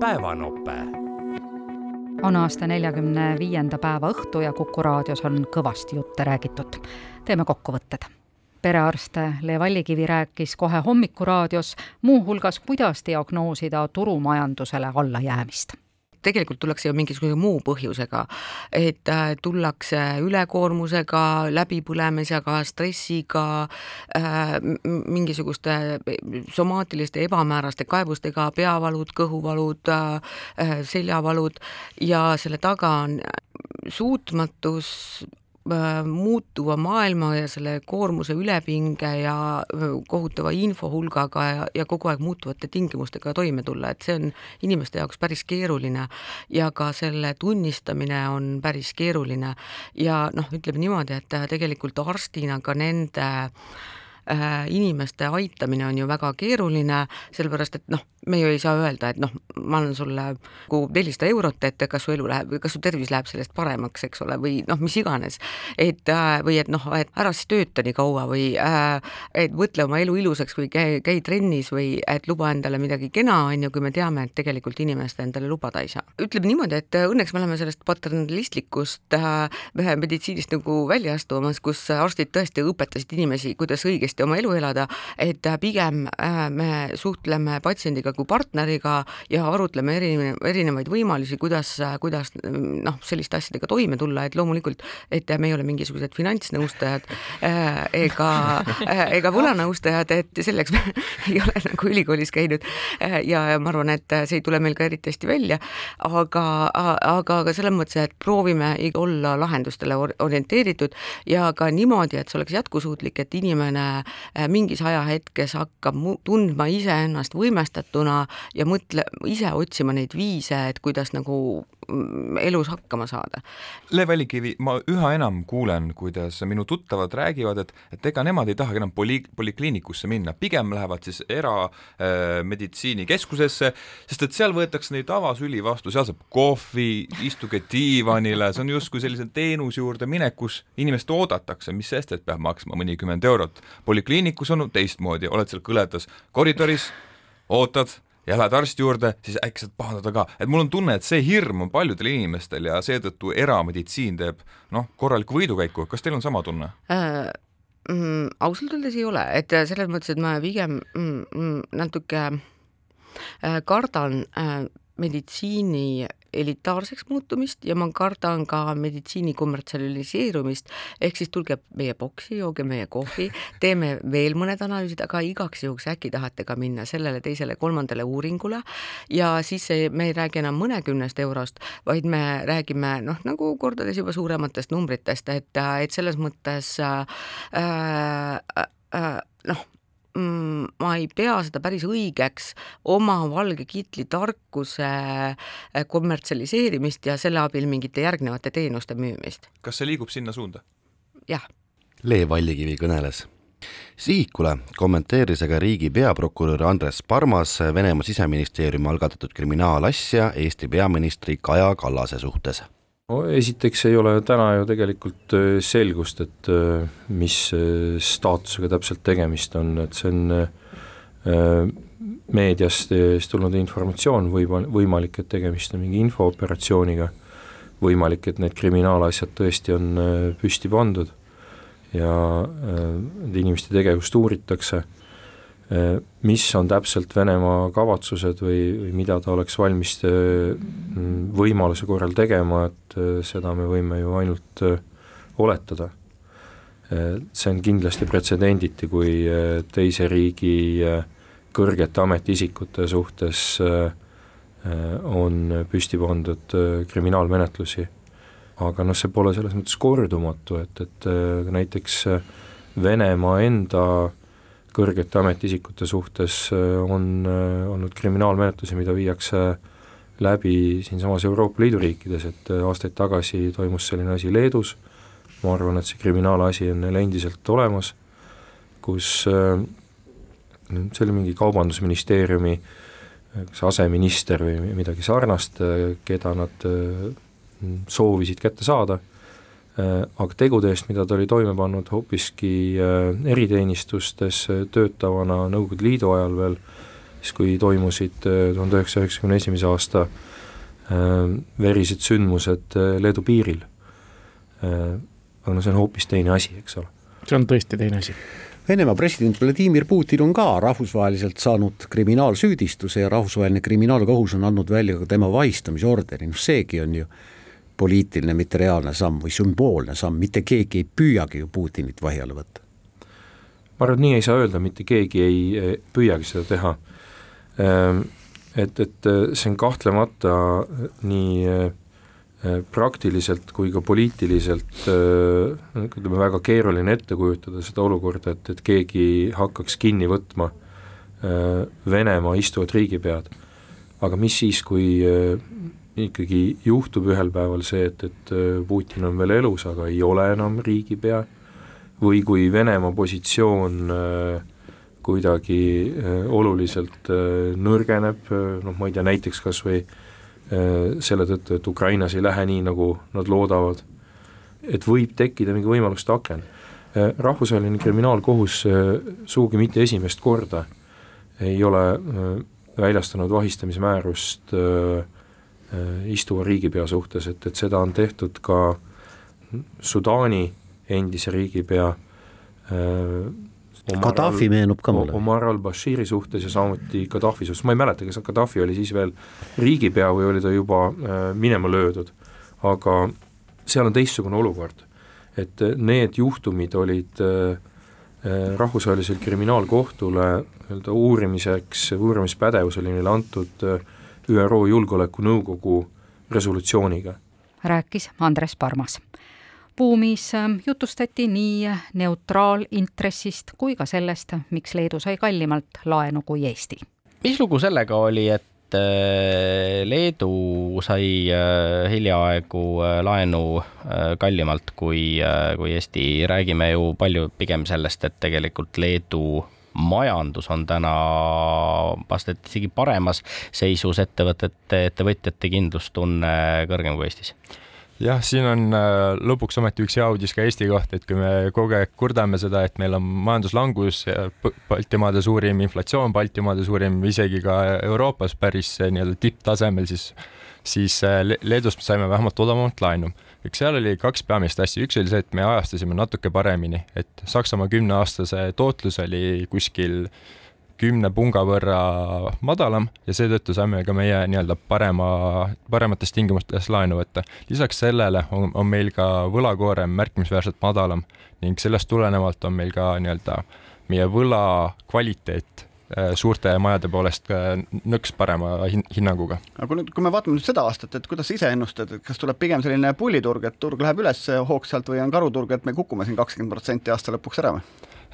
päevanope. on aasta neljakümne viienda päeva õhtu ja Kuku raadios on kõvasti jutte räägitud. teeme kokkuvõtted. perearst Le Vallikivi rääkis kohe Hommikuraadios muuhulgas, kuidas diagnoosida turumajandusele allajäämist tegelikult tullakse ju mingisuguse muu põhjusega, et äh, tullakse ülekoormusega, läbipõlemisega, stressiga äh,, mingisuguste somaatiliste ebamääraste kaebustega, peavalud, kõhuvalud äh,, seljavalud ja selle taga on suutmatus muutuva maailma ja selle koormuse ülepinge ja äh, kohutava infohulgaga ja, ja kogu aeg muutuvate tingimustega toime tulla, et see on inimeste jaoks päris keeruline. Ja ka selle tunnistamine on päris keeruline. Ja noh, ütleme niimoodi, et tegelikult arstina ka nende äh, inimeste aitamine on ju väga keeruline, sellepärast et noh, me ju ei saa öelda, et noh, ma annan sulle nagu nelisada eurot, et kas su elu läheb kas su tervis läheb sellest paremaks, eks ole, või noh, mis iganes. et äh, või et noh, et ära siis tööta nii kaua või äh, et võtle oma elu ilusaks või käi, käi trennis või et luba endale midagi kena, on ju, kui me teame, et tegelikult inimest endale lubada ei saa. ütleme niimoodi, et õnneks me oleme sellest paternalistlikust äh, meditsiinist nagu välja astumas, kus arstid tõesti õpetasid inimesi, kuidas õigesti oma elu elada, et pigem me suhtleme patsiendiga kui partneriga ja arutleme erinevaid, erinevaid võimalusi, kuidas, kuidas noh, selliste asjadega toime tulla, et loomulikult, et me ei ole mingisugused finantsnõustajad äh, ega äh,, ega võlanõustajad, et selleks me ei ole nagu ülikoolis käinud. Äh, ja ma arvan, et see ei tule meil ka eriti hästi välja, aga, aga, aga selles mõttes, et proovime olla lahendustele orienteeritud ja ka niimoodi, et see oleks jätkusuutlik, et inimene äh, mingis ajahetkes hakkab tundma iseennast võimestatuna, ja mõtle, ise otsima neid viise, et kuidas nagu elus hakkama saada. Le Vällikivi, ma üha enam kuulen, kuidas minu tuttavad räägivad, et, et ega nemad ei tahagi enam poli-, polikliinikusse minna, pigem lähevad siis erameditsiinikeskusesse äh,, sest et seal võetakse neid avasüli vastu, seal saab kohvi, istuge diivanile, see on justkui sellise teenuse juurde minek, kus inimest oodatakse, mis sest, et peab maksma mõnikümmend eurot. polikliinikus on teistmoodi, oled seal kõledas koridoris, ootad ja lähed arsti juurde, siis äkki saad pahandada ka, et mul on tunne, et see hirm on paljudel inimestel ja seetõttu erameditsiin teeb noh, korralikku võidukäiku, kas teil on sama tunne? Äh,? Mm, ausalt öeldes ei ole, et selles mõttes, et ma pigem mm, mm, natuke äh, kardan äh, meditsiini elitaarseks muutumist ja ma kardan ka meditsiini kommertsialiseerumist, ehk siis tulge meie boksi, jooge meie kohvi, teeme veel mõned analüüsid, aga igaks juhuks äkki tahate ka minna sellele teisele kolmandale uuringule. Ja siis ei, me ei räägi enam mõnekümnest eurost, vaid me räägime noh, nagu kordades juba suurematest numbritest, et, et selles mõttes äh, äh, äh, noh, mm, ma ei pea seda päris õigeks oma valge kitli tarkuse äh, kommertsialiseerimist ja selle abil mingite järgnevate teenuste müümist. kas see liigub sinna suunda? jah. Le Vallikivi kõneles sihikule kommenteeris aga riigi peaprokurör Andres Parmas Venemaa siseministeeriumi algatatud kriminaalasja Eesti peaministri Kaja Kallase suhtes no esiteks ei ole täna ju tegelikult äh, selgust, et äh, mis äh, staatusega täpselt tegemist on, et see on meediast tulnud informatsioon, võib, võimalik, et tegemist on mingi infooperatsiooniga, võimalik, et need kriminaalasjad tõesti on püsti pandud ja nende inimeste tegevust uuritakse mis on täpselt Venemaa kavatsused või, või mida ta oleks valmis äh, võimaluse korral tegema, et äh, seda me võime ju ainult äh, oletada. see on kindlasti pretsedenditi, kui teise riigi kõrgete ametiisikute suhtes on püsti pandud kriminaalmenetlusi. aga noh, see pole selles mõttes kordumatu, et, et näiteks Venemaa enda kõrgete ametiisikute suhtes äh, on äh, olnud kriminaalmenetlusi, mida viiakse läbi siinsamas Euroopa Liidu riikides, et äh, aastaid tagasi toimus selline asi Leedus, ma arvan, et see kriminaalasi on neil endiselt olemas, kus see oli mingi kaubandusministeeriumi kas aseminister või midagi sarnast, keda nad soovisid kätte saada aga tegude eest, mida ta oli toime pannud hoopiski äh, eriteenistustes äh, töötavana Nõukogude Liidu ajal veel, siis kui toimusid tuhande üheksasaja üheksakümne esimese aasta verised sündmused Leedu piiril. aga no see on hoopis teine asi, eks ole. see on tõesti teine asi Venemaa president Vladimir Putin on ka rahvusvaheliselt saanud kriminaalsüüdistuse ja rahvusvaheline kriminaalkohus on andnud välja ka tema vahistamisorderi, noh seegi on ju poliitiline, mitte reaalne samm või sümboolne samm, mitte keegi ei püüagi ju Putinit vahi alla võtta. ma arvan, et nii ei saa öelda, mitte keegi ei püüagi seda teha. Ehm, et, et see on kahtlemata nii Äh, praktiliselt kui ka poliitiliselt äh, ütleme, väga keeruline ette kujutada seda olukorda, et, et keegi hakkaks kinni võtma äh, Venemaa istuvat riigipead. aga mis siis, kui ikkagi juhtub ühel päeval see, et, et Putin on veel elus, aga ei ole enam riigipea, või kui Venemaa positsioon kuidagi oluliselt nõrgeneb, noh ma ei tea, näiteks kas või äh, Äh, selle tõttu, et Ukrainas ei lähe nii, nagu nad loodavad, et võib tekkida mingi võimaluste aken. Äh, rahvusvaheline kriminaalkohus äh, sugugi mitte esimest korda ei ole väljastanud vahistamismäärust istuva riigipea suhtes, et, et seda on tehtud ka Sudaani endise riigipea Gaddafi meenub ka mulle. Omar al-Bashiri suhtes ja samuti Gaddafi suhtes, ma ei mäleta, kas Gaddafi oli siis veel riigipea või oli ta juba äh, minema löödud, aga seal on teistsugune olukord. et äh, need juhtumid olid äh, rahvusvahelisele kriminaalkohtule nii-öelda uurimiseks, uurimispädevus oli neile antud ÜRO Julgeolekunõukogu resolutsiooniga. rääkis Andres Parmas buumis ähm, jutustati nii neutraalintressist kui ka sellest, miks Leedu sai kallimalt laenu kui Eesti. mis lugu sellega oli, et äh, Leedu sai äh, hiljaaegu äh, laenu kallimalt kui, kui Eesti, räägime ju palju pigem sellest, et tegelikult Leedu majandus on täna vast et isegi paremas seisus, ettevõtete, ettevõtjate kindlustunne kõrgem kui Eestis jah, siin on äh, lõpuks ometi üks hea uudis ka Eesti kohta, et kui me kogu aeg kurdame seda, et meil on majanduslangus, Baltimaade suurim inflatsioon, Baltimaade suurim isegi ka Euroopas päris äh, nii-öelda tipptasemel, siis siis äh, Leedust saime vähemalt odavamat laenu. Eks seal oli kaks peamist asja, üks oli see, et me ajastasime natuke paremini, et Saksamaa kümneaastase tootlus oli kuskil kümne punga võrra madalam ja seetõttu saime ka meie nii-öelda parema, paremates tingimustes laenu võtta. lisaks sellele on, on meil ka võlakoorem märkimisväärselt madalam ning sellest tulenevalt on meil ka nii-öelda meie võla kvaliteet suurte majade poolest nõks parema hin hinnanguga. aga kui nüüd, kui me vaatame nüüd seda aastat, et kuidas sa ise ennustad, et kas tuleb pigem selline pulliturg, et turg läheb üles hoogsalt või on karuturg, et me kukume siin kakskümmend protsenti aasta lõpuks ära või?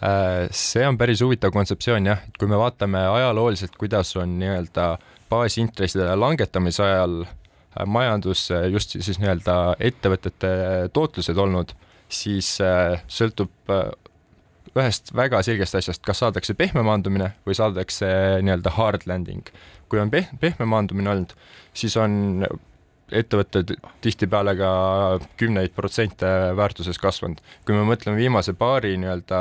Äh, see on päris huvitav kontseptsioon jah, et kui me vaatame ajalooliselt, kuidas on nii-öelda baasintresside langetamise ajal äh, majandus just siis nii-öelda ettevõtete tootlused olnud, siis äh, sõltub ühest väga selgest asjast, kas saadakse pehme maandumine või saadakse nii-öelda hard landing. kui on peh-, pehme maandumine olnud, siis on ettevõtted tihtipeale ka kümneid protsente väärtuses kasvanud. kui me mõtleme viimase paari nii-öelda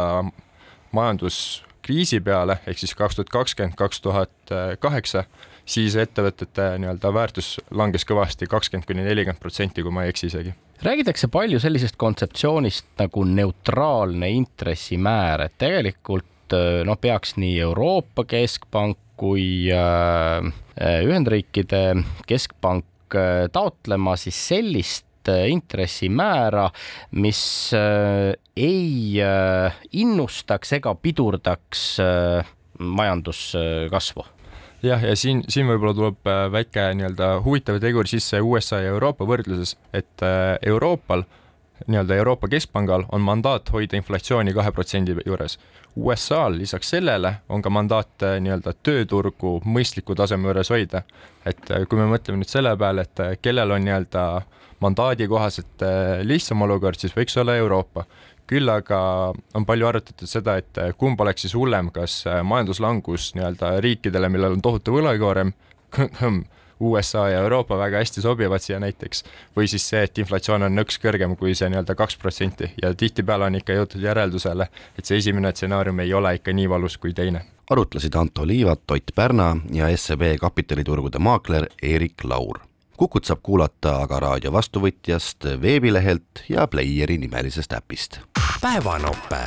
majanduskriisi peale, ehk siis kaks tuhat kakskümmend, kaks tuhat kaheksa, siis ettevõtete nii-öelda väärtus langes kõvasti, kakskümmend kuni nelikümmend protsenti, kui ma ei eksi isegi. Räägitakse palju sellisest kontseptsioonist nagu neutraalne intressimäär, et tegelikult noh, peaks nii Euroopa Keskpank kui äh, Ühendriikide Keskpank äh, taotlema siis sellist Äh, intressimäära, mis äh, ei äh, innustaks ega pidurdaks majanduskasvu jah, ja siin, siin võib-olla tuleb väike nii-öelda huvitav tegur sisse USA ja Euroopa võrdluses, et Euroopal, nii-öelda Euroopa Keskpangal on mandaat hoida inflatsiooni kahe protsendi juures. USA-l lisaks sellele on ka mandaat nii-öelda tööturgu mõistliku taseme juures hoida. et kui me mõtleme nüüd selle peale, et kellel on nii-öelda äh, mandaadi kohaselt äh, lihtsam olukord, siis võiks olla Euroopa. Küll aga on palju arutatud seda, et äh, kumb oleks siis hullem, kas äh, majanduslangus nii-öelda riikidele, millel on tohutu võlakoorem, USA ja Euroopa väga hästi sobivad siia näiteks, või siis see, et inflatsioon on nõks kõrgem kui see nii-öelda kaks protsenti ja tihtipeale on ikka jõutud järeldusele, et see esimene stsenaarium ei ole ikka nii valus kui teine. arutlesid Anto Liivat, Ott Pärna ja SEB kapitaliturgude maakler Eerik Laur. Kukut saab kuulata aga raadio vastuvõtjast, veebilehelt ja Playeri nimelisest äpist. Päevanope